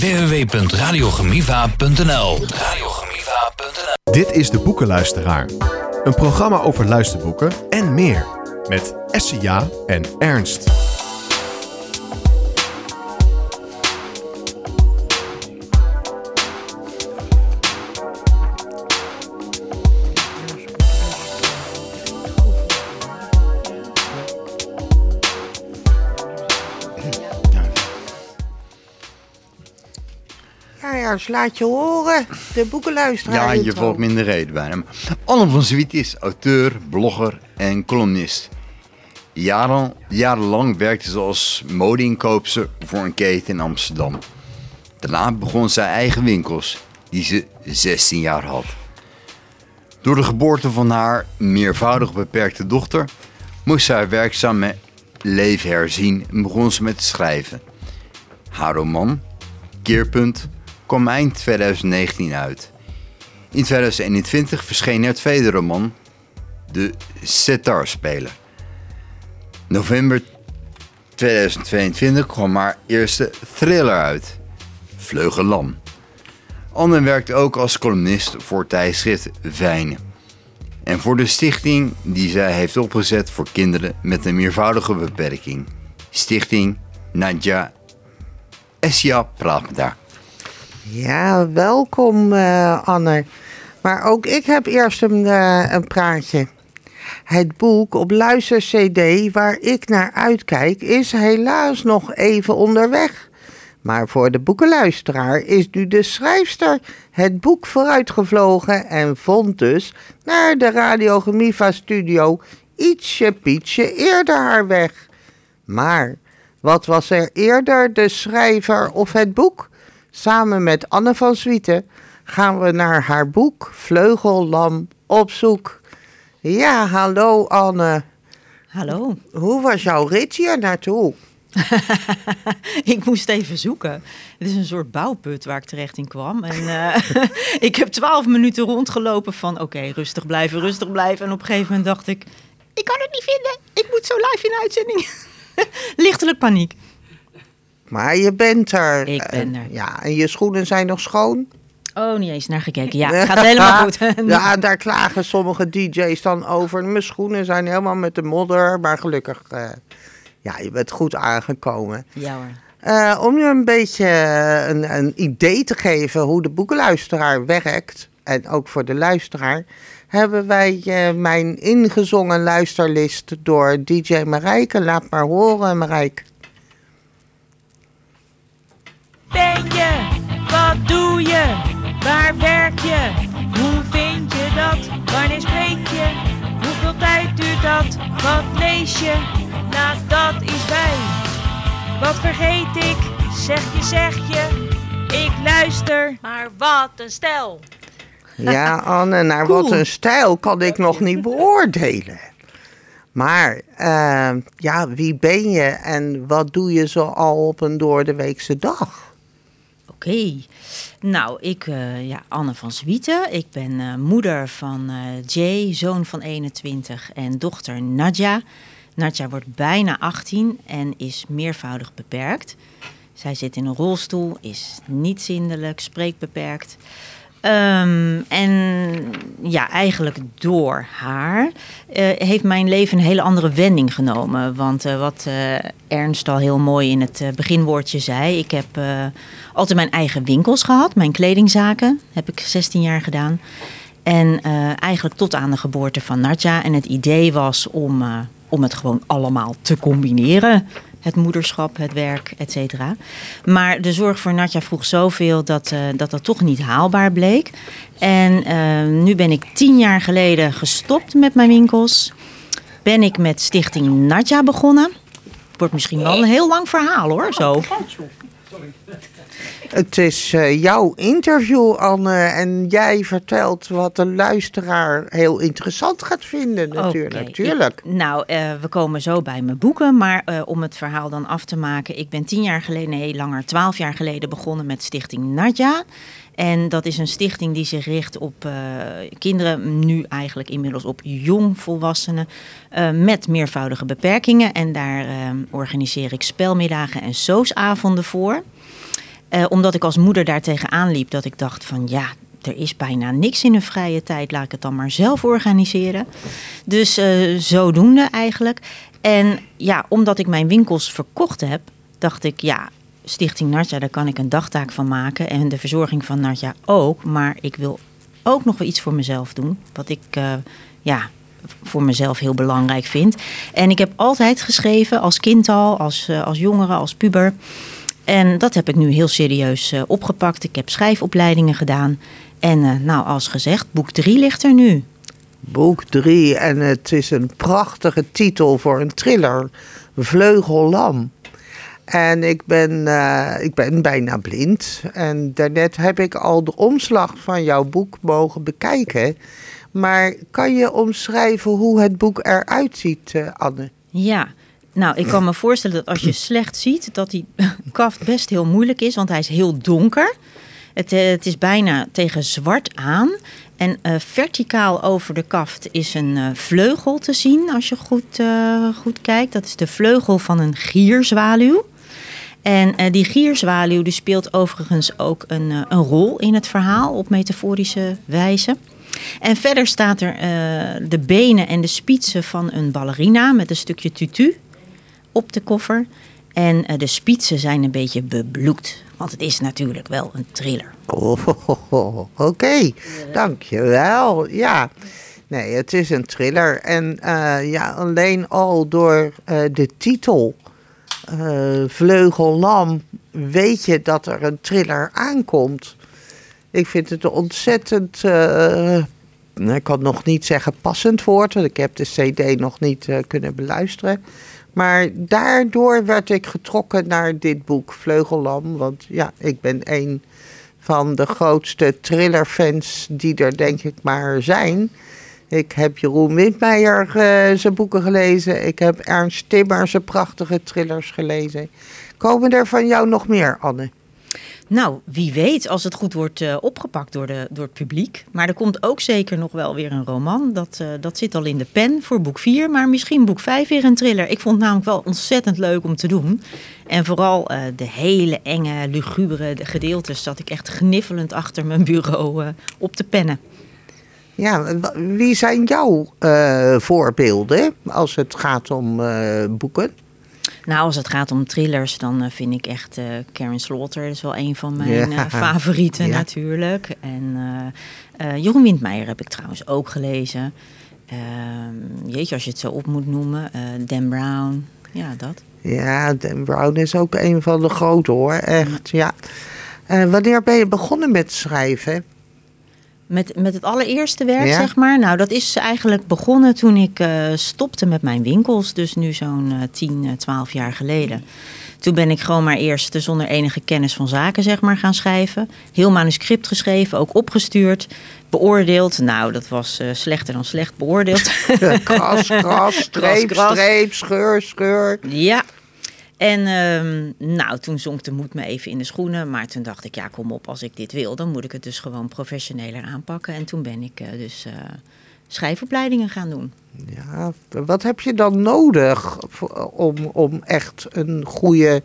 www.radiogemiva.nl Dit is De Boekenluisteraar. Een programma over luisterboeken en meer. Met Essia en Ernst. Dus laat je horen. De boekenluisteraar. Ja, je valt me in de reden bijna. Maar Anne van Zwiet is auteur, blogger en columnist. Jaren, jarenlang werkte ze als modeinkoopster voor een keten in Amsterdam. Daarna begon zij eigen winkels, die ze 16 jaar had. Door de geboorte van haar meervoudig beperkte dochter moest zij haar werkzame leven herzien en begon ze met schrijven. Haar roman, Keerpunt, kwam eind 2019 uit. In 2021 verscheen haar tweede roman, De Setarspeler. November 2022 kwam haar eerste thriller uit, Vleugellam. Anne werkt ook als columnist voor tijdschrift Vijnen. En voor de stichting die zij heeft opgezet voor kinderen met een meervoudige beperking. Stichting Nadja me daar. Ja, welkom eh, Anne. Maar ook ik heb eerst een, eh, een praatje. Het boek op luister-cd waar ik naar uitkijk is helaas nog even onderweg. Maar voor de boekenluisteraar is nu de schrijfster het boek vooruitgevlogen en vond dus naar de Radio Gemiva studio ietsje pietje eerder haar weg. Maar wat was er eerder, de schrijver of het boek? Samen met Anne van Zwieten gaan we naar haar boek Vleugellam op zoek. Ja, hallo Anne. Hallo. Hoe was jouw rit hier naartoe? ik moest even zoeken. Het is een soort bouwput waar ik terecht in kwam. En uh, ik heb twaalf minuten rondgelopen van oké, okay, rustig blijven, rustig blijven. En op een gegeven moment dacht ik, ik kan het niet vinden. Ik moet zo live in uitzending. Lichtelijk paniek. Maar je bent er. Ik ben er. Ja, en je schoenen zijn nog schoon? Oh, niet eens naar gekeken. Ja, het gaat helemaal goed. ja, daar klagen sommige DJ's dan over. Mijn schoenen zijn helemaal met de modder. Maar gelukkig, uh, ja, je bent goed aangekomen. Ja hoor. Uh, om je een beetje een, een, idee te geven hoe de boekenluisteraar werkt, en ook voor de luisteraar, hebben wij uh, mijn ingezongen luisterlist door DJ Marijke. Laat maar horen, Marijke. Wat doe je? Waar werk je? Hoe vind je dat? Wanneer spreek je? Hoeveel tijd duurt dat? Wat lees je? Nou, dat is wij. Wat vergeet ik? Zeg je, zeg je. Ik luister. Maar wat een stel. Ja, Anne, naar cool. wat een stijl kan ik nog niet beoordelen. Maar uh, ja, wie ben je en wat doe je zo al op een doordeweekse dag? Oké, nou, ik, uh, ja, Anne van Zwieten. Ik ben uh, moeder van uh, Jay, zoon van 21 en dochter Nadja. Nadja wordt bijna 18 en is meervoudig beperkt. Zij zit in een rolstoel, is niet zindelijk, spreekt beperkt. Um, en ja, eigenlijk door haar uh, heeft mijn leven een hele andere wending genomen. Want uh, wat uh, Ernst al heel mooi in het beginwoordje zei, ik heb altijd mijn eigen winkels gehad, mijn kledingzaken, heb ik 16 jaar gedaan. En eigenlijk tot aan de geboorte van Nadja. En het idee was om, om het gewoon allemaal te combineren het moederschap, het werk, et cetera. Maar de zorg voor Natja vroeg zoveel dat, uh, dat dat toch niet haalbaar bleek. En uh, nu ben ik tien jaar geleden gestopt met mijn winkels. Ben ik met Stichting Natja begonnen. Wordt misschien wel een heel lang verhaal hoor, zo. Het is uh, jouw interview, Anne. En jij vertelt wat de luisteraar heel interessant gaat vinden, natuurlijk. Okay. Tuurlijk. Ik, nou, uh, we komen zo bij mijn boeken. Maar uh, om het verhaal dan af te maken. Ik ben tien jaar geleden, nee, langer, twaalf jaar geleden begonnen met Stichting Nadja. En dat is een stichting die zich richt op uh, kinderen, nu eigenlijk inmiddels op jongvolwassenen uh, met meervoudige beperkingen. En daar uh, organiseer ik spelmiddagen en soosavonden voor. Eh, omdat ik als moeder daar tegenaan liep dat ik dacht van ja, er is bijna niks in een vrije tijd. Laat ik het dan maar zelf organiseren. Dus uh, zodoende eigenlijk. En ja, omdat ik mijn winkels verkocht heb, dacht ik ja, Stichting Nartja, daar kan ik een dagtaak van maken. En de verzorging van Nartja ook. Maar ik wil ook nog wel iets voor mezelf doen. Wat ik uh, ja, voor mezelf heel belangrijk vind. En ik heb altijd geschreven, als kind al, als, als jongere, als puber. En dat heb ik nu heel serieus uh, opgepakt. Ik heb schrijfopleidingen gedaan. En nou, als gezegd, boek 3 ligt er nu. Boek 3 en het is een prachtige titel voor een thriller. Vleugellam. En ik ben, uh, ik ben bijna blind. En daarnet heb ik al de omslag van jouw boek mogen bekijken. Maar kan je omschrijven hoe het boek eruit ziet, uh, Anne? Ja, nou, ik kan me voorstellen dat als je slecht ziet, dat die kaft best heel moeilijk is, want hij is heel donker. Het, uh, het is bijna tegen zwart aan. En uh, verticaal over de kaft is een uh, vleugel te zien, als je goed, uh, goed kijkt. Dat is de vleugel van een gierzwaluw. En die gierzwaluw die speelt overigens ook een, een rol in het verhaal op metaforische wijze. En verder staat er de benen en de spitsen van een ballerina met een stukje tutu op de koffer. En de spitsen zijn een beetje bebloed, want het is natuurlijk wel een thriller. Oh, oké, dankjewel. Ja, nee, het is een thriller. En uh, ja, alleen al door uh, de titel uh, Vleugellam weet je dat er een thriller aankomt. Ik vind het een ontzettend, ik kan nog niet zeggen passend woord, want ik heb de cd nog niet kunnen beluisteren. Maar daardoor werd ik getrokken naar dit boek, Vleugellam. Want ja, ik ben een van de grootste thrillerfans die er denk ik maar zijn. Ik heb Jeroen Windmeijer uh, zijn boeken gelezen. Ik heb Ernst Timmer zijn prachtige thrillers gelezen. Komen er van jou nog meer, Anne? Nou, wie weet als het goed wordt uh, opgepakt door, de, door het publiek. Maar er komt ook zeker nog wel weer een roman. Dat, uh, dat zit al in de pen voor boek 4. Maar misschien boek 5 weer een thriller. Ik vond het namelijk wel ontzettend leuk om te doen. En vooral uh, de hele enge, lugubere gedeeltes zat ik echt gniffelend achter mijn bureau op te pennen. Ja, wie zijn jouw voorbeelden als het gaat om boeken? Nou, als het gaat om thrillers, dan uh, vind ik echt uh, Karen Slaughter is wel een van mijn ja. uh, favorieten ja. natuurlijk. En Jeroen Windmeijer heb ik trouwens ook gelezen. Ehm, jeetje, als je het zo op moet noemen. Dan Brown, ja, dat. Ja, Dan Brown is ook een van de grote hoor, echt, ja. wanneer ben je begonnen met schrijven? Met, met het allereerste werk, ja. zeg maar. Nou, dat is eigenlijk begonnen toen ik uh, stopte met mijn winkels. Dus nu zo'n uh, 10, uh, 12 jaar geleden. Toen ben ik gewoon maar eerst zonder enige kennis van zaken, zeg maar, gaan schrijven. Heel manuscript geschreven, ook opgestuurd, beoordeeld. Nou, dat was uh, slechter dan slecht beoordeeld. kras, kras, streep, streep, scheur, scheur. Ja, en um, nou, toen zonk de moed me even in de schoenen. Maar toen dacht ik, ja, kom op, als ik dit wil, dan moet ik het dus gewoon professioneler aanpakken. En toen ben ik uh, dus uh, schrijfopleidingen gaan doen. Ja, wat heb je dan nodig om, om echt een goede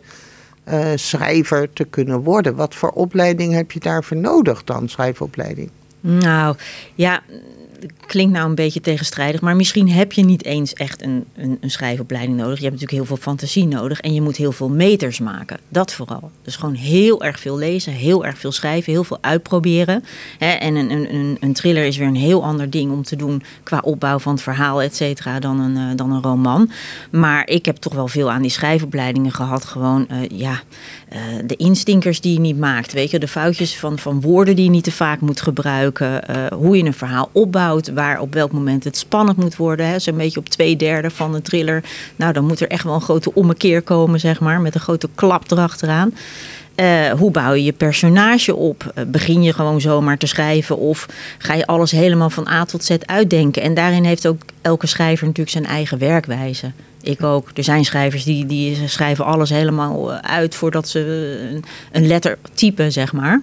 uh, schrijver te kunnen worden? Wat voor opleiding heb je daarvoor nodig dan, schrijfopleiding? Nou, ja, klinkt nou een beetje tegenstrijdig, maar misschien heb je niet eens echt een, een, een, schrijfopleiding nodig. Je hebt natuurlijk heel veel fantasie nodig en je moet heel veel meters maken. Dat vooral. Dus gewoon heel erg veel lezen, heel erg veel schrijven, heel veel uitproberen. en een, een, een thriller is weer een heel ander ding om te doen qua opbouw van het verhaal, et cetera, dan een, uh, dan een roman. Maar ik heb toch wel veel aan die schrijfopleidingen gehad. Gewoon, uh, ja, uh, de instinkers die je niet maakt. Weet je, de foutjes van, van woorden die je niet te vaak moet gebruiken. hoe je een verhaal opbouwt waar op welk moment het spannend moet worden. Zo'n beetje op twee derde van een thriller. Nou, dan moet er echt wel een grote ommekeer komen, zeg maar, met een grote klap erachteraan. Uh, hoe bouw je je personage op? Uh, begin je gewoon zomaar te schrijven of ga je alles helemaal van A tot Z uitdenken? En daarin heeft ook elke schrijver natuurlijk zijn eigen werkwijze. Ik ook. Er zijn schrijvers die, die schrijven alles helemaal uit voordat ze een, een letter typen, zeg maar.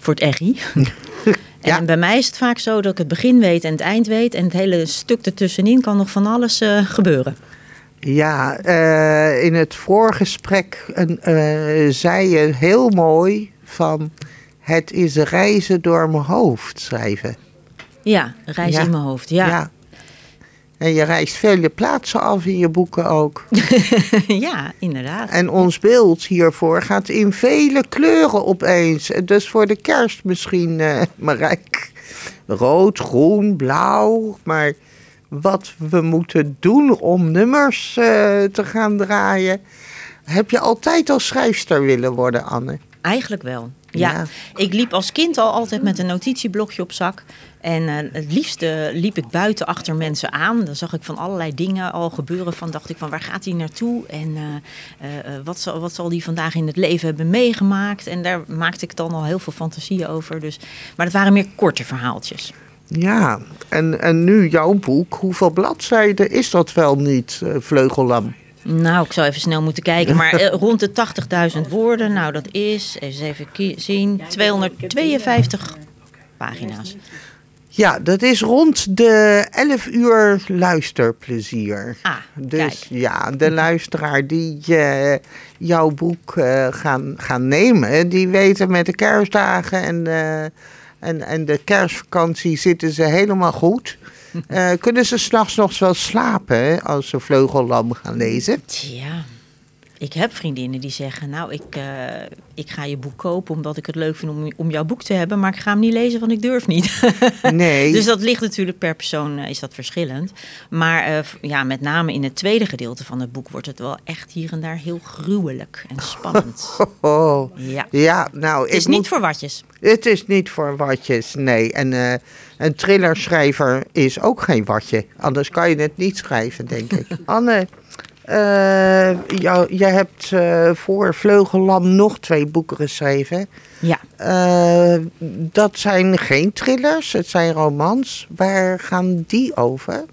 Voor het echi. Ja. En bij mij is het vaak zo dat ik het begin weet en het eind weet. En het hele stuk ertussenin kan nog van alles uh, gebeuren. Ja, eh, in het voorgesprek uh, zei je heel mooi van... het is reizen door mijn hoofd schrijven. Ja, reizen in mijn hoofd, ja. ja. En je reist vele plaatsen af in je boeken ook. ja, inderdaad. En ons beeld hiervoor gaat in vele kleuren opeens. Dus voor de kerst misschien, uh, Marijk. Rood, groen, blauw. Maar wat we moeten doen om nummers uh, te gaan draaien. Heb je altijd als schrijfster willen worden, Anne? Eigenlijk wel. Ja. ik liep als kind al altijd met een notitieblokje op zak. En uh, het liefste liep ik buiten achter mensen aan. Dan zag ik van allerlei dingen al gebeuren. Van dacht ik van waar gaat hij naartoe? En uh, uh, wat, zal, wat zal die vandaag in het leven hebben meegemaakt? En daar maakte ik dan al heel veel fantasieën over. Dus, maar het waren meer korte verhaaltjes. Ja, en, en nu jouw boek. Hoeveel bladzijden is dat wel niet, Vleugellam? Nou, ik zou even snel moeten kijken. Maar rond de 80.000 woorden. Nou, dat is, even zien, 252 pagina's. Ja, dat is rond de 11 uur luisterplezier. Ah, dus ja, de luisteraar die uh, jouw boek uh, gaan, gaan nemen, die weten met de kerstdagen en, uh, en, en de kerstvakantie zitten ze helemaal goed. Kunnen ze s'nachts nog wel slapen als ze Vleugellam gaan lezen? Ja, ik heb vriendinnen die zeggen, nou, ik, uh, ik ga je boek kopen omdat ik het leuk vind om, om jouw boek te hebben, maar ik ga hem niet lezen, want ik durf niet. Nee. dus dat ligt natuurlijk per persoon, uh, is dat verschillend. Maar uh, ja, met name in het tweede gedeelte van het boek wordt het wel echt hier en daar heel gruwelijk en spannend. Oh, ja. ja, nou... Het is niet voor watjes. Het is niet voor watjes, nee. En een thrillerschrijver is ook geen watje. Anders kan je het niet schrijven, denk ik. Anne... Jou, jij hebt uh, voor Vleugellam nog twee boeken geschreven. Ja. Uh, dat zijn geen thrillers, het zijn romans. Waar gaan die over?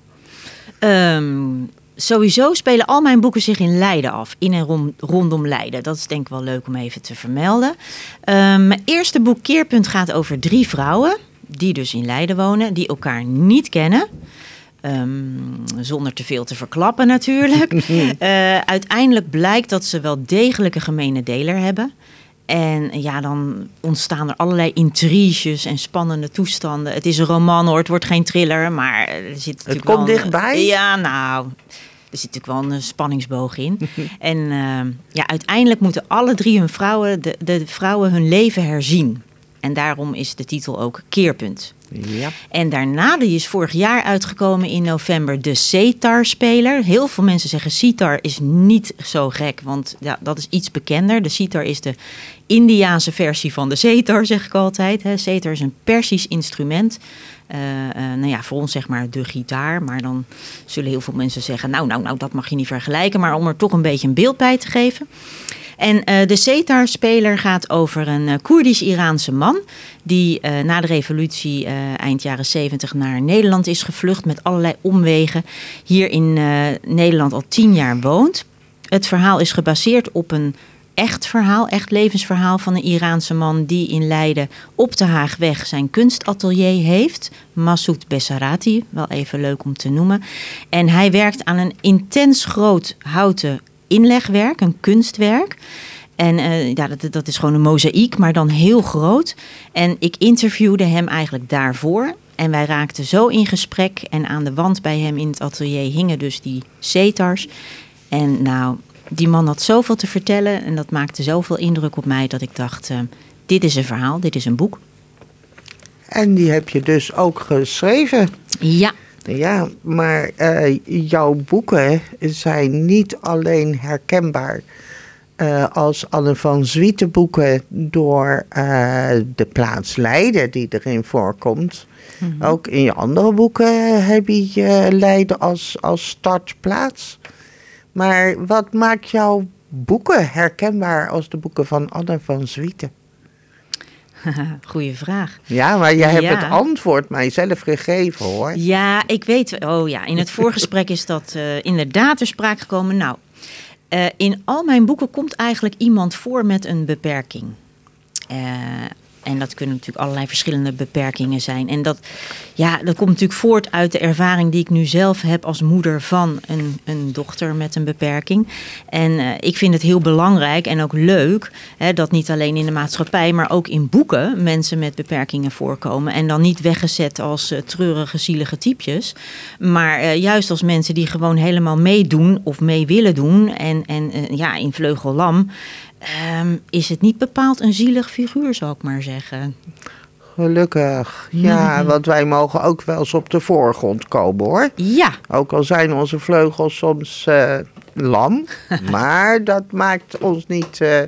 Um, sowieso spelen al mijn boeken zich in Leiden af. In en rond, rondom Leiden. Dat is denk ik wel leuk om even te vermelden. Um, mijn eerste boek Keerpunt gaat over drie vrouwen. Die dus in Leiden wonen. Die elkaar niet kennen. Um, zonder te veel te verklappen natuurlijk. uh, uiteindelijk blijkt dat ze wel degelijk een gemene deler hebben. En ja, dan ontstaan er allerlei intriges en spannende toestanden. Het is een roman hoor, het wordt geen thriller, maar er zit natuurlijk Het komt wel dichtbij? Ja, nou, er zit natuurlijk wel een spanningsboog in. en uh, ja, uiteindelijk moeten alle drie hun vrouwen, de, de vrouwen hun leven herzien. En daarom is de titel ook Keerpunt. Ja. En daarna, die is vorig jaar uitgekomen in november, de Cetar-speler. Heel veel mensen zeggen Sitar is niet zo gek, want ja, dat is iets bekender. De Sitar is de Indiaanse versie van de Cetar, zeg ik altijd. Cetar is een Persisch instrument. Uh, uh, nou ja, voor ons zeg maar de gitaar. Maar dan zullen heel veel mensen zeggen, nou, nou, nou, dat mag je niet vergelijken. Maar om er toch een beetje een beeld bij te geven. En uh, de Cetar-speler gaat over een uh, Koerdisch-Iraanse man. die uh, na de revolutie eind jaren 70 naar Nederland is gevlucht met allerlei omwegen. Hier in Nederland al tien jaar woont. Het verhaal is gebaseerd op een echt verhaal, echt levensverhaal van een Iraanse man die in Leiden op de Haagweg zijn kunstatelier heeft. Massoud Bessarati, wel even leuk om te noemen. En hij werkt aan een intens groot houten inlegwerk, een kunstwerk. En uh, ja, dat, dat is gewoon een mozaïek, maar dan heel groot. En ik interviewde hem eigenlijk daarvoor. En wij raakten zo in gesprek. En aan de wand bij hem in het atelier hingen dus die setars. En nou, die man had zoveel te vertellen. En dat maakte zoveel indruk op mij dat ik dacht: uh, dit is een verhaal, dit is een boek. En die heb je dus ook geschreven. Ja. Ja, maar uh, jouw boeken zijn niet alleen herkenbaar uh, als Anne van Zwieten boeken door uh, de plaats Leiden die erin voorkomt. Mm -hmm. Ook in je andere boeken heb je Leiden als, als startplaats. Maar wat maakt jouw boeken herkenbaar als de boeken van Anne van Zwieten? Goeie vraag. Ja, maar jij hebt ja. het antwoord mijzelf gegeven hoor. Ja, ik weet. Oh ja, in het voorgesprek is dat uh, inderdaad ter sprake gekomen. Nou, uh, in al mijn boeken komt eigenlijk iemand voor met een beperking. Uh, en dat kunnen natuurlijk allerlei verschillende beperkingen zijn. En dat, ja, dat komt natuurlijk voort uit de ervaring die ik nu zelf heb als moeder van een, een dochter met een beperking. En eh, ik vind het heel belangrijk en ook leuk hè, dat niet alleen in de maatschappij, maar ook in boeken mensen met beperkingen voorkomen. En dan niet weggezet als uh, treurige, zielige typjes. Maar uh, juist als mensen die gewoon helemaal meedoen of mee willen doen. En, en ja, in vleugellam um, is het niet bepaald een zielig figuur, zou ik maar zeggen. Gelukkig. Ja, mm. want wij mogen ook wel eens op de voorgrond komen hoor. Ja. Ook al zijn onze vleugels soms uh, lam. maar dat maakt ons niet uh,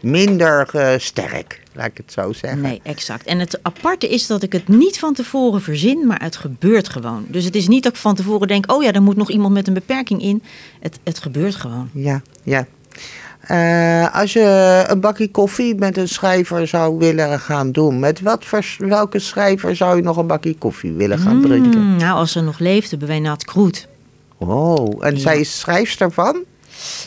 minder uh, sterk, laat ik het zo zeggen. Nee, exact. En het aparte is dat ik het niet van tevoren verzin, maar het gebeurt gewoon. Dus het is niet dat ik van tevoren denk, oh ja, er moet nog iemand met een beperking in. Het, het gebeurt gewoon. Ja, ja. Uh, als je een bakje koffie met een schrijver zou willen gaan doen, met wat welke schrijver zou je nog een bakje koffie willen gaan mm, drinken? Nou, als ze nog leefde, bij Nat Kroet. Oh, en ja. zij is schrijfster van?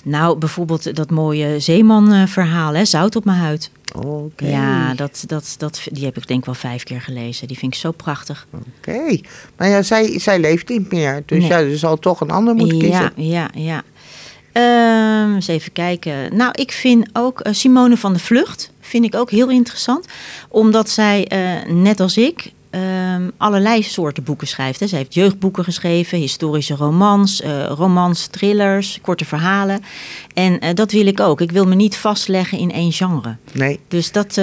Nou, bijvoorbeeld dat mooie Zeeman-verhaal, hè, Zout op mijn huid. Oké. Ja, dat, dat, dat, die heb ik denk ik wel vijf keer gelezen. Die vind ik zo prachtig. Oké. Maar ja, zij, zij leeft niet meer. Dus nee. ja, er zal toch een ander moeten kiezen. Ja, ja, ja. Uh, eens even kijken. Nou, ik vind ook uh, Simone van de Vlucht vind ik ook heel interessant. Omdat zij, uh, net als ik, uh, allerlei soorten boeken schrijft. Hè. Zij heeft jeugdboeken geschreven, historische romans, uh, romans, thrillers, korte verhalen. En dat wil ik ook. Ik wil me niet vastleggen in één genre. Nee. Dus dat,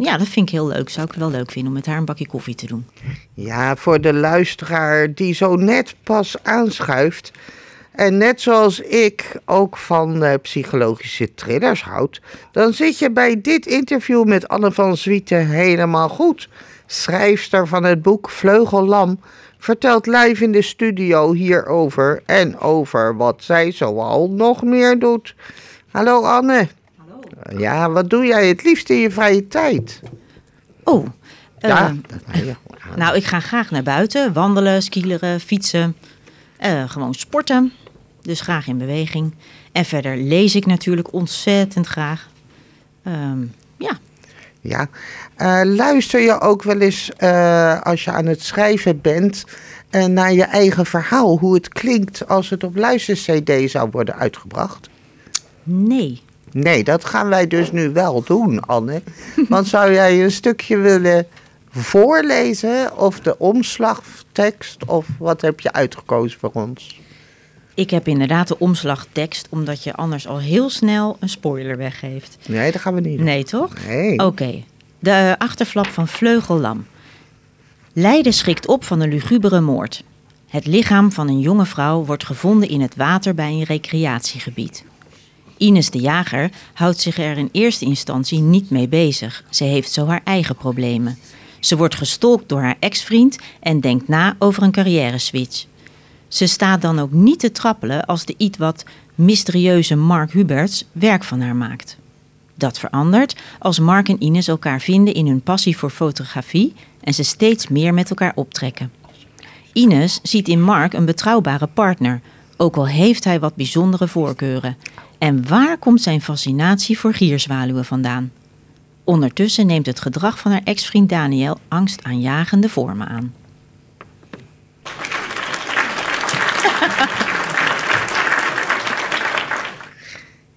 ja, dat vind ik heel leuk. Zou ik wel leuk vinden om met haar een bakje koffie te doen. Ja, voor de luisteraar die zo net pas aanschuift... En net zoals ik ook van uh, psychologische thrillers houd, dan zit je bij dit interview met Anne van Zwieten helemaal goed. Schrijfster van het boek Vleugellam vertelt live in de studio hierover en over wat zij zoal nog meer doet. Hallo Anne. Hallo. Ja, wat doe jij het liefst in je vrije tijd? Oh, ja, uh, nou ik ga graag naar buiten, wandelen, skileren, fietsen, uh, gewoon sporten dus graag in beweging. En verder lees ik natuurlijk ontzettend graag. Um, ja. Ja, uh, luister je ook wel eens uh, als je aan het schrijven bent uh, naar je eigen verhaal, hoe het klinkt als het op luister-CD zou worden uitgebracht? Nee. Nee, dat gaan wij dus nu wel doen, Anne. Want zou jij een stukje willen voorlezen of de omslagtekst of wat heb je uitgekozen voor ons? Ik heb inderdaad de omslagtekst, omdat je anders al heel snel een spoiler weggeeft. Nee, dat gaan we niet doen. Nee, toch? Nee. Oké. Okay. De achterflap van Vleugellam. Leiden schrikt op van een lugubere moord. Het lichaam van een jonge vrouw wordt gevonden in het water bij een recreatiegebied. Ines de Jager houdt zich er in eerste instantie niet mee bezig. Ze heeft zo haar eigen problemen. Ze wordt gestolkt door haar ex-vriend en denkt na over een carrière-switch. Ze staat dan ook niet te trappelen als de iets wat mysterieuze Mark Huberts werk van haar maakt. Dat verandert als Mark en Ines elkaar vinden in hun passie voor fotografie en ze steeds meer met elkaar optrekken. Ines ziet in Mark een betrouwbare partner, ook al heeft hij wat bijzondere voorkeuren. En waar komt zijn fascinatie voor gierzwaluwen vandaan? Ondertussen neemt het gedrag van haar ex-vriend Daniel angstaanjagende vormen aan.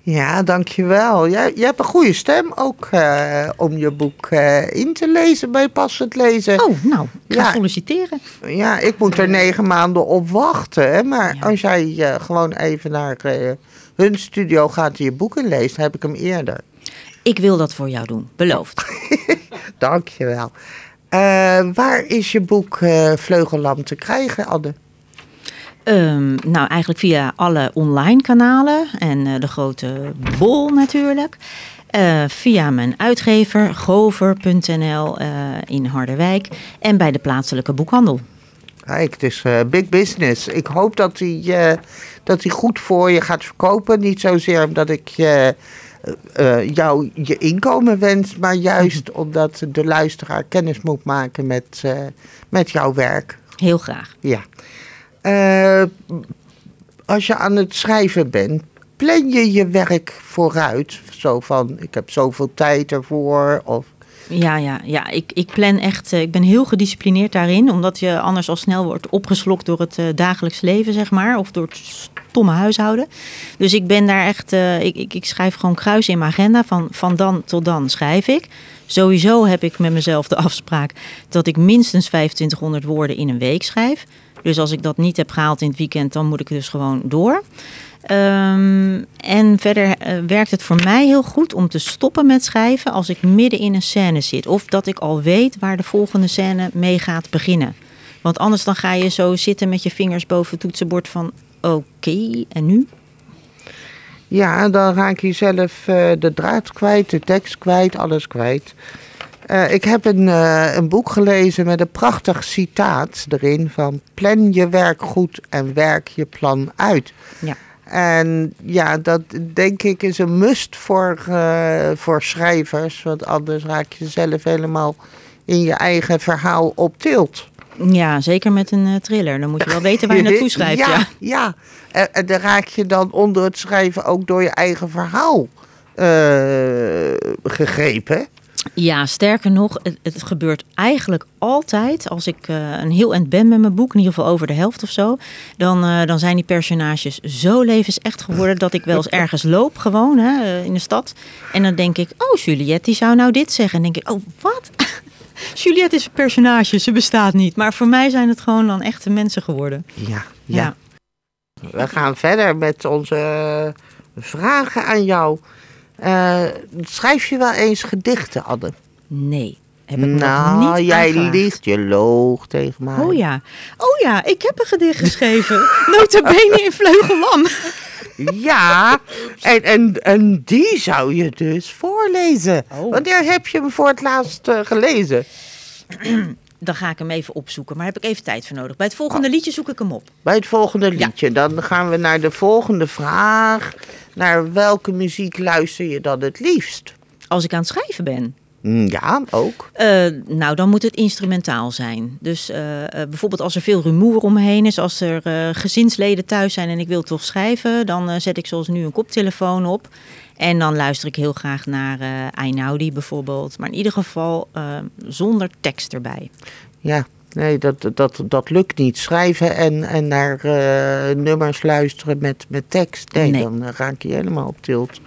Ja, dankjewel. Jij, jij hebt een goede stem ook uh, om je boek uh, in te lezen bij Passend Lezen. Oh, nou, ik ga ja, solliciteren. Ja, ik moet er negen maanden op wachten. Maar ja. als jij uh, gewoon even naar hun studio gaat en je boeken leest, heb ik hem eerder. Ik wil dat voor jou doen, beloofd. dankjewel. waar is je boek Vleugellam te krijgen, Anne? Um, nou, eigenlijk via alle online kanalen en uh, de grote bol natuurlijk. Uh, via mijn uitgever gover.nl uh, in Harderwijk en bij de plaatselijke boekhandel. Kijk, het is big business. Ik hoop dat hij, dat hij goed voor je gaat verkopen. Niet zozeer omdat ik jou je inkomen wens, maar juist omdat de luisteraar kennis moet maken met, met jouw werk. Heel graag. Ja. Uh, als je aan het schrijven bent, plan je je werk vooruit? Zo van, ik heb zoveel tijd ervoor. Of Ja, ja, ja. Ik, ik plan echt. eh, Ik ben heel gedisciplineerd daarin. Omdat je anders al snel wordt opgeslokt door het eh, dagelijks leven, zeg maar. Of door het stomme huishouden. Dus ik ben daar echt. eh, ik, ik, ik schrijf gewoon kruis in mijn agenda. Van, van dan tot dan schrijf ik. Sowieso heb ik met mezelf de afspraak dat ik minstens 2500 woorden in een week schrijf. Dus als ik dat niet heb gehaald in het weekend, dan moet ik dus gewoon door. Ehm, en verder eh, werkt het voor mij heel goed om te stoppen met schrijven als ik midden in een scène zit. Of dat ik al weet waar de volgende scène mee gaat beginnen. Want anders dan ga je zo zitten met je vingers boven het toetsenbord van oké, en nu? Ja, dan raak je zelf eh, de draad kwijt, de tekst kwijt, alles kwijt. Eh, ik heb een, eh, een boek gelezen met een prachtig citaat erin van plan je werk goed en werk je plan uit. Ja. En ja, dat denk ik is een must voor, eh, voor schrijvers, want anders raak je zelf helemaal in je eigen verhaal op tilt. Ja, zeker met een thriller. Dan moet je wel weten waar je naartoe schrijft. Ja, Ja, ja. En, en dan raak je dan onder het schrijven ook door je eigen verhaal gegrepen. Ja, sterker nog, het, het gebeurt eigenlijk altijd als ik eh, een heel eind ben met mijn boek, in ieder geval over de helft of zo, dan, eh, dan zijn die personages zo levensecht geworden dat ik wel eens ergens loop gewoon hè, eh, in de stad. En dan denk ik, oh Juliette, die zou nou dit zeggen. En dan denk ik, oh wat? Juliette is een personage, ze bestaat niet. Maar voor mij zijn het gewoon dan echte mensen geworden. Ja, Ja. ja. We gaan verder met onze vragen aan jou. Eh, schrijf je wel eens gedichten, Anne? Nee, heb ik me nog Nou, niet jij liegt, je loog tegen mij. Oh ja, oh ja, ik heb een gedicht geschreven. Notabene in Vleugellam. Ja, en, en, en die zou je dus voorlezen. Oh. Wanneer heb je hem voor het laatst eh, gelezen? Dan ga ik hem even opzoeken, maar heb ik even tijd voor nodig. Bij het volgende liedje zoek ik hem op. Bij het volgende liedje. Dan gaan we naar de volgende vraag. Naar welke muziek luister je dan het liefst? Als ik aan het schrijven ben, Mm, Ja, ook. eh, nou dan moet het instrumentaal zijn. Dus eh, eh, bijvoorbeeld als er veel rumoer omheen is, als er gezinsleden thuis zijn en ik wil toch schrijven, dan zet ik zoals nu een koptelefoon op. En dan luister ik heel graag naar eh Einaudi bijvoorbeeld. Maar in ieder geval zonder tekst erbij. Ja, nee, dat, dat, dat lukt niet. Schrijven en, en naar eh, nummers luisteren met, met tekst. Nee, Nee. dan raak je helemaal op tilt.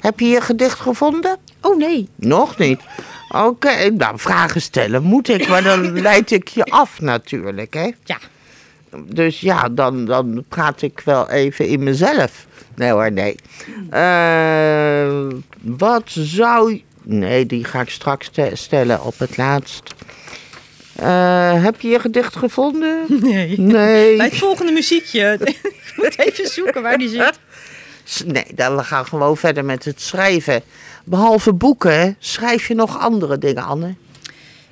Heb je je gedicht gevonden? Oh nee, Nog niet. Oké, nou, vragen stellen moet ik, maar dan leid ik je af natuurlijk, hè? ja. Dus ja, dan, dan praat ik wel even in mezelf. Nee hoor, nee. Eh, wat zou... Nee, die ga ik straks ste- stellen op het laatst. Eh, heb je je gedicht gevonden? Nee. Nee. Bij het volgende muziekje. ik moet even zoeken waar die zit. Nee, dan we gaan gewoon verder met het schrijven. Behalve boeken, schrijf je nog andere dingen, Anne?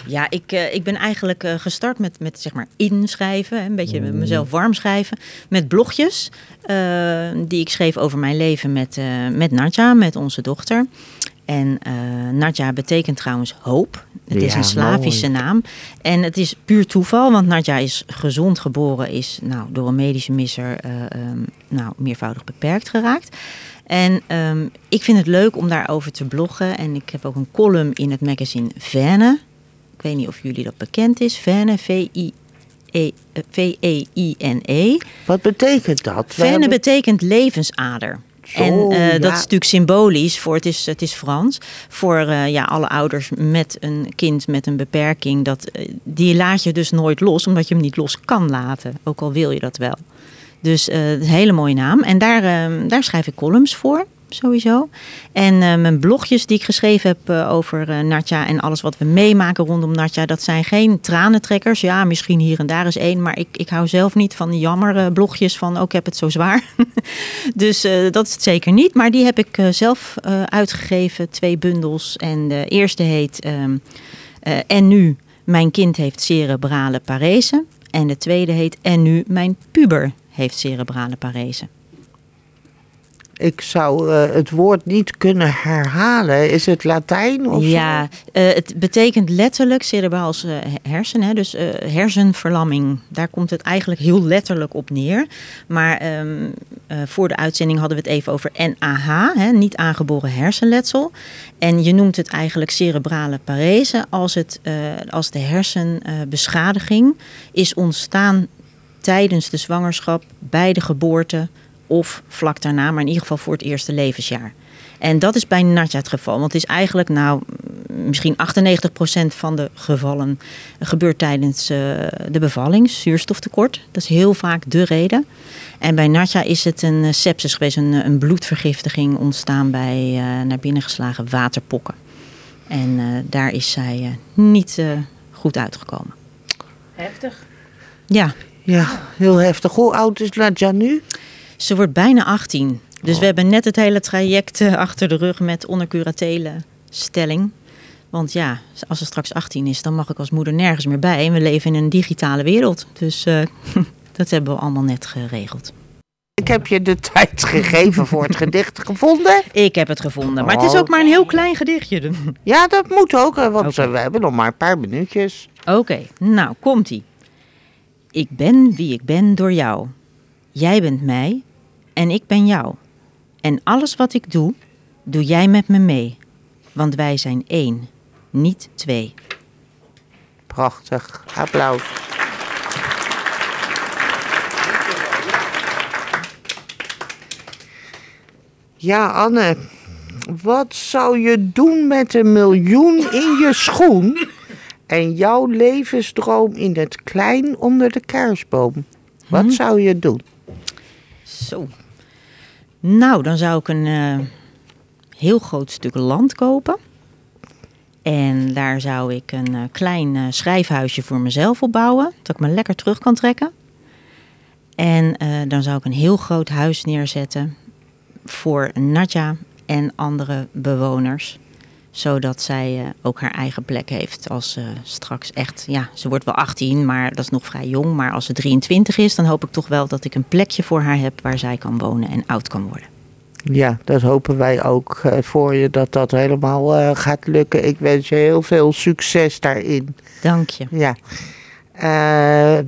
Ja, ik, eh, ik ben eigenlijk eh, gestart met, met zeg maar inschrijven. Een beetje met mezelf warm schrijven. Met blogjes die ik schreef over mijn leven met, met Nadja, met onze dochter. En eh Nadja betekent trouwens hoop. Het is een Slavische naam. En het is puur toeval, want Nadja is gezond geboren, is nou, door een medische misser eh, ehm, nou, meervoudig beperkt geraakt. En ehm, ik vind het leuk om daarover te bloggen. En ik heb ook een column in het magazine Venne. Ik weet niet of jullie dat bekend is. Venne, V-I-E- eh, V-E-I-N-E. Wat betekent dat? Venne betekent levensader. Zo, en eh, dat is natuurlijk symbolisch voor, het is, het is Frans, voor eh, ja, alle ouders met een kind met een beperking. Dat, eh, die laat je dus nooit los, omdat je hem niet los kan laten. Ook al wil je dat wel. Dus een hele mooie naam. En daar, daar schrijf ik columns voor, sowieso. En eh, mijn blogjes die ik geschreven heb eh, over eh, Natja en alles wat we meemaken rondom Natja, dat zijn geen tranentrekkers. Ja, misschien hier en daar is één, maar ik, ik hou zelf niet van jammer blogjes van ook ik heb het zo zwaar. dus dat is het zeker niet. Maar die heb ik zelf uitgegeven, twee bundels. En de eerste heet ehm, eh, En nu, mijn kind heeft cerebrale parese. En de tweede heet En nu, mijn puber heeft cerebrale parese. Ik zou eh, het woord niet kunnen herhalen. Is het Latijn? Of Ja, eh, het betekent letterlijk cerebraals eh, hersen, hè, dus eh, hersenverlamming. Daar komt het eigenlijk heel letterlijk op neer. Maar ehm, eh, voor de uitzending hadden we het even over NAH, hè, niet aangeboren hersenletsel. En je noemt het eigenlijk cerebrale parese als, het, als de hersenbeschadiging is ontstaan tijdens de zwangerschap, bij de geboorte of vlak daarna, maar in ieder geval voor het eerste levensjaar. En dat is bij Natja het geval. Want het is eigenlijk, nou, misschien 98% van de gevallen gebeurt tijdens eh, de bevalling, zuurstoftekort. Dat is heel vaak de reden. En bij Natja is het een eh, sepsis geweest, een, een bloedvergiftiging ontstaan bij eh, naar binnen geslagen waterpokken. En eh, daar is zij eh, niet eh, goed uitgekomen. Heftig. Ja, Ja, heel heftig. Hoe oud is Nadja nu? Ze wordt bijna 18. Dus we hebben net het hele traject eh, achter de rug met ondercuratele stelling. Want ja, als ze straks 18 is, dan mag ik als moeder nergens meer bij. En we leven in een digitale wereld. Dus eh, dat hebben we allemaal net geregeld. Ik heb je de tijd gegeven voor het gedicht gevonden. Ik heb het gevonden. Maar het is Oh. ook maar een heel klein gedichtje. Ja, dat moet ook, hè, want eh, we hebben nog maar een paar minuutjes. Oké, nou komt-ie. Ik ben wie ik ben door jou. Jij bent mij en ik ben jou. En alles wat ik doe, doe jij met me mee. Want wij zijn één, niet twee. Prachtig. Applaus. Ja, Anne. Wat zou je doen met een miljoen in je schoen en jouw levensdroom in het klein onder de kaarsboom? Wat zou je doen? Zo. Nou, dan zou ik een eh, heel groot stuk land kopen. En daar zou ik een eh, klein eh, schrijfhuisje voor mezelf opbouwen. Dat ik me lekker terug kan trekken. En dan zou ik een heel groot huis neerzetten voor Nadja en andere bewoners. Zodat zij eh, ook haar eigen plek heeft als ze straks echt... Ja, ze wordt wel 18, maar dat is nog vrij jong. Maar als ze 23 is, dan hoop ik toch wel dat ik een plekje voor haar heb... waar zij kan wonen en oud kan worden. Ja, dat hopen wij ook eh, voor je dat dat helemaal eh, gaat lukken. Ik wens je heel veel succes daarin. Dank je. Ja. Eh,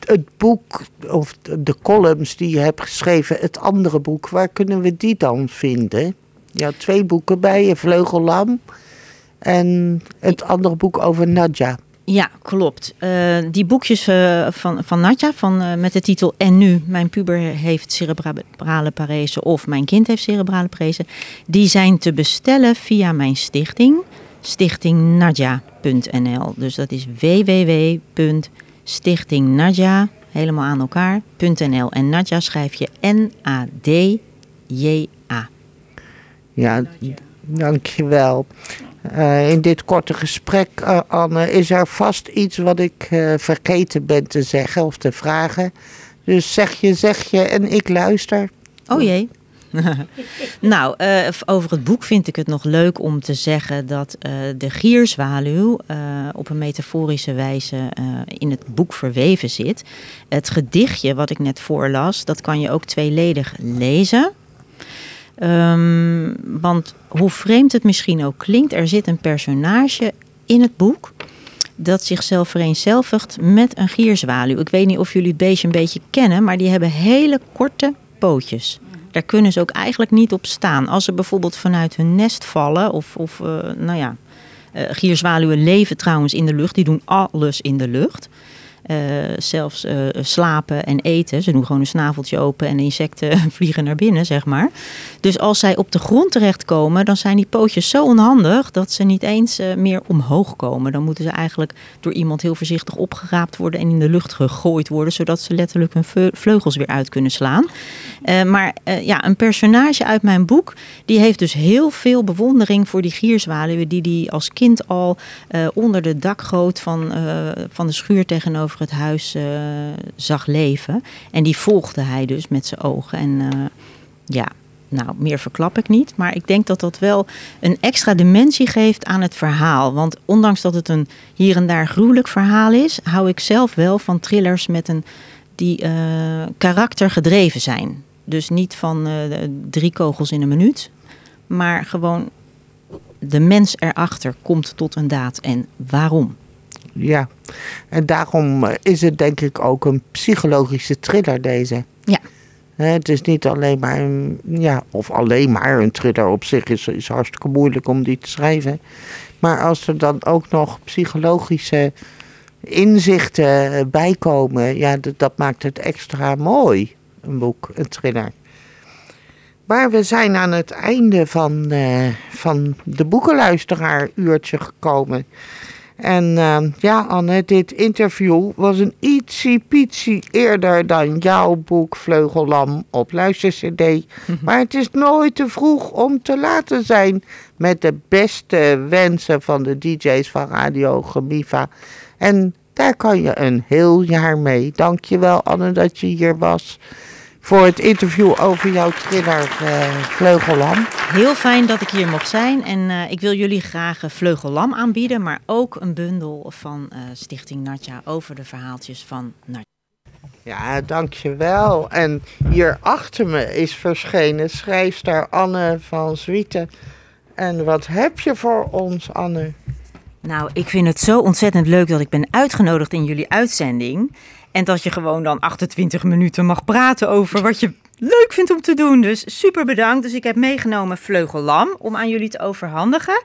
het boek, of de columns die je hebt geschreven, het andere boek, waar kunnen we die dan vinden? Had twee boeken bij je, Vleugellam en het andere boek over Nadja. Ja, klopt. Eh, die boekjes eh, van, van Natja van, eh, met de titel En nu, mijn puber heeft cerebrale parese of mijn kind heeft cerebrale parese, die zijn te bestellen via mijn stichting, stichtingnadja.nl. Dus dat is www.stichtingnadja, helemaal aan elkaar.nl. En Nadja schrijf je N-A-D-J-A. Ja, dankjewel. Eh in dit korte gesprek, eh, Anne, is er vast iets wat ik eh, vergeten ben te zeggen of te vragen. Dus zeg je, zeg je en ik luister. Oh jee. nou, over het boek vind ik het nog leuk om te zeggen dat de gierzwaluw op een metaforische wijze in het boek verweven zit. Het gedichtje wat ik net voorlas, dat kan je ook tweeledig lezen. Ehm, want hoe vreemd het misschien ook klinkt, er zit een personage in het boek dat zichzelf vereenzelvigt met een gierzwaluw. Ik weet niet of jullie het beestje een beetje kennen, maar die hebben hele korte pootjes. Daar kunnen ze ook eigenlijk niet op staan. Als ze bijvoorbeeld vanuit hun nest vallen, of, of eh, nou ja, eh, gierzwaluwen leven trouwens in de lucht, die doen alles in de lucht. Eh, zelfs eh, slapen en eten. Ze doen gewoon een snaveltje open en insecten vliegen naar binnen, zeg maar. Dus als zij op de grond terechtkomen, dan zijn die pootjes zo onhandig dat ze niet eens eh, meer omhoog komen. Dan moeten ze eigenlijk door iemand heel voorzichtig opgeraapt worden en in de lucht gegooid worden, zodat ze letterlijk hun vleugels weer uit kunnen slaan. Maar ja, een personage uit mijn boek, die heeft dus heel veel bewondering voor die gierzwaluwen die die als kind al onder de dakgoot van, van de schuur tegenover het huis eh, zag leven. En die volgde hij dus met zijn ogen. En eh, ja, nou, meer verklap ik niet. Maar ik denk dat dat wel een extra dimensie geeft aan het verhaal. Want ondanks dat het een hier en daar gruwelijk verhaal is, hou ik zelf wel van thrillers met een, die eh, karaktergedreven zijn. Dus niet van drie kogels in een minuut. Maar gewoon de mens erachter komt tot een daad. En waarom? Ja, en daarom eh, is het denk ik ook een psychologische thriller deze. Ja. Het is niet alleen maar een, ja, of alleen maar een thriller op zich is, is hartstikke moeilijk om die te schrijven. Maar als er dan ook nog psychologische inzichten bij komen, ja, dat, dat maakt het extra mooi, een boek, een thriller. Maar we zijn aan het einde van, eh, van de boekenluisteraar uurtje gekomen. En eh, ja, Anne, dit interview was een ietsie pietsie eerder dan jouw boek Vleugellam op luistercd. Maar het is nooit te vroeg om te laten zijn met de beste wensen van de DJ's van Radio Gemiva. En daar kan je een heel jaar mee. Dankjewel Anne dat je hier was voor het interview over jouw thriller eh, Vleugellam. Heel fijn dat ik hier mocht zijn. En eh, ik wil jullie graag eh, Vleugellam aanbieden, maar ook een bundel van eh, Stichting Natja over de verhaaltjes van Natja. Ja, dankjewel. En hier achter me is verschenen schrijfster Anne van Zwieten. En wat heb je voor ons, Anne? Nou, ik vind het zo ontzettend leuk dat ik ben uitgenodigd in jullie uitzending. En dat je gewoon dan 28 minuten mag praten over wat je leuk vindt om te doen. Dus super bedankt. Dus ik heb meegenomen Vleugellam om aan jullie te overhandigen.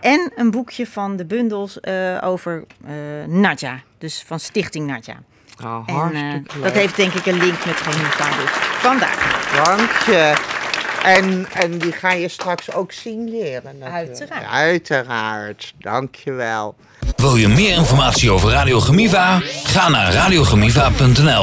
En een boekje van de bundels eh, over eh Nadja. Dus van Stichting Nadja. Oh, En hartstikke leuk. dat heeft denk ik een link met Geneva. Dus vandaar. Dank je. En, en die ga je straks ook signeren natuurlijk. Uiteraard. Uiteraard. Dankjewel. Wil je meer informatie over Radio Gemiva? Ga naar radiogemiva.nl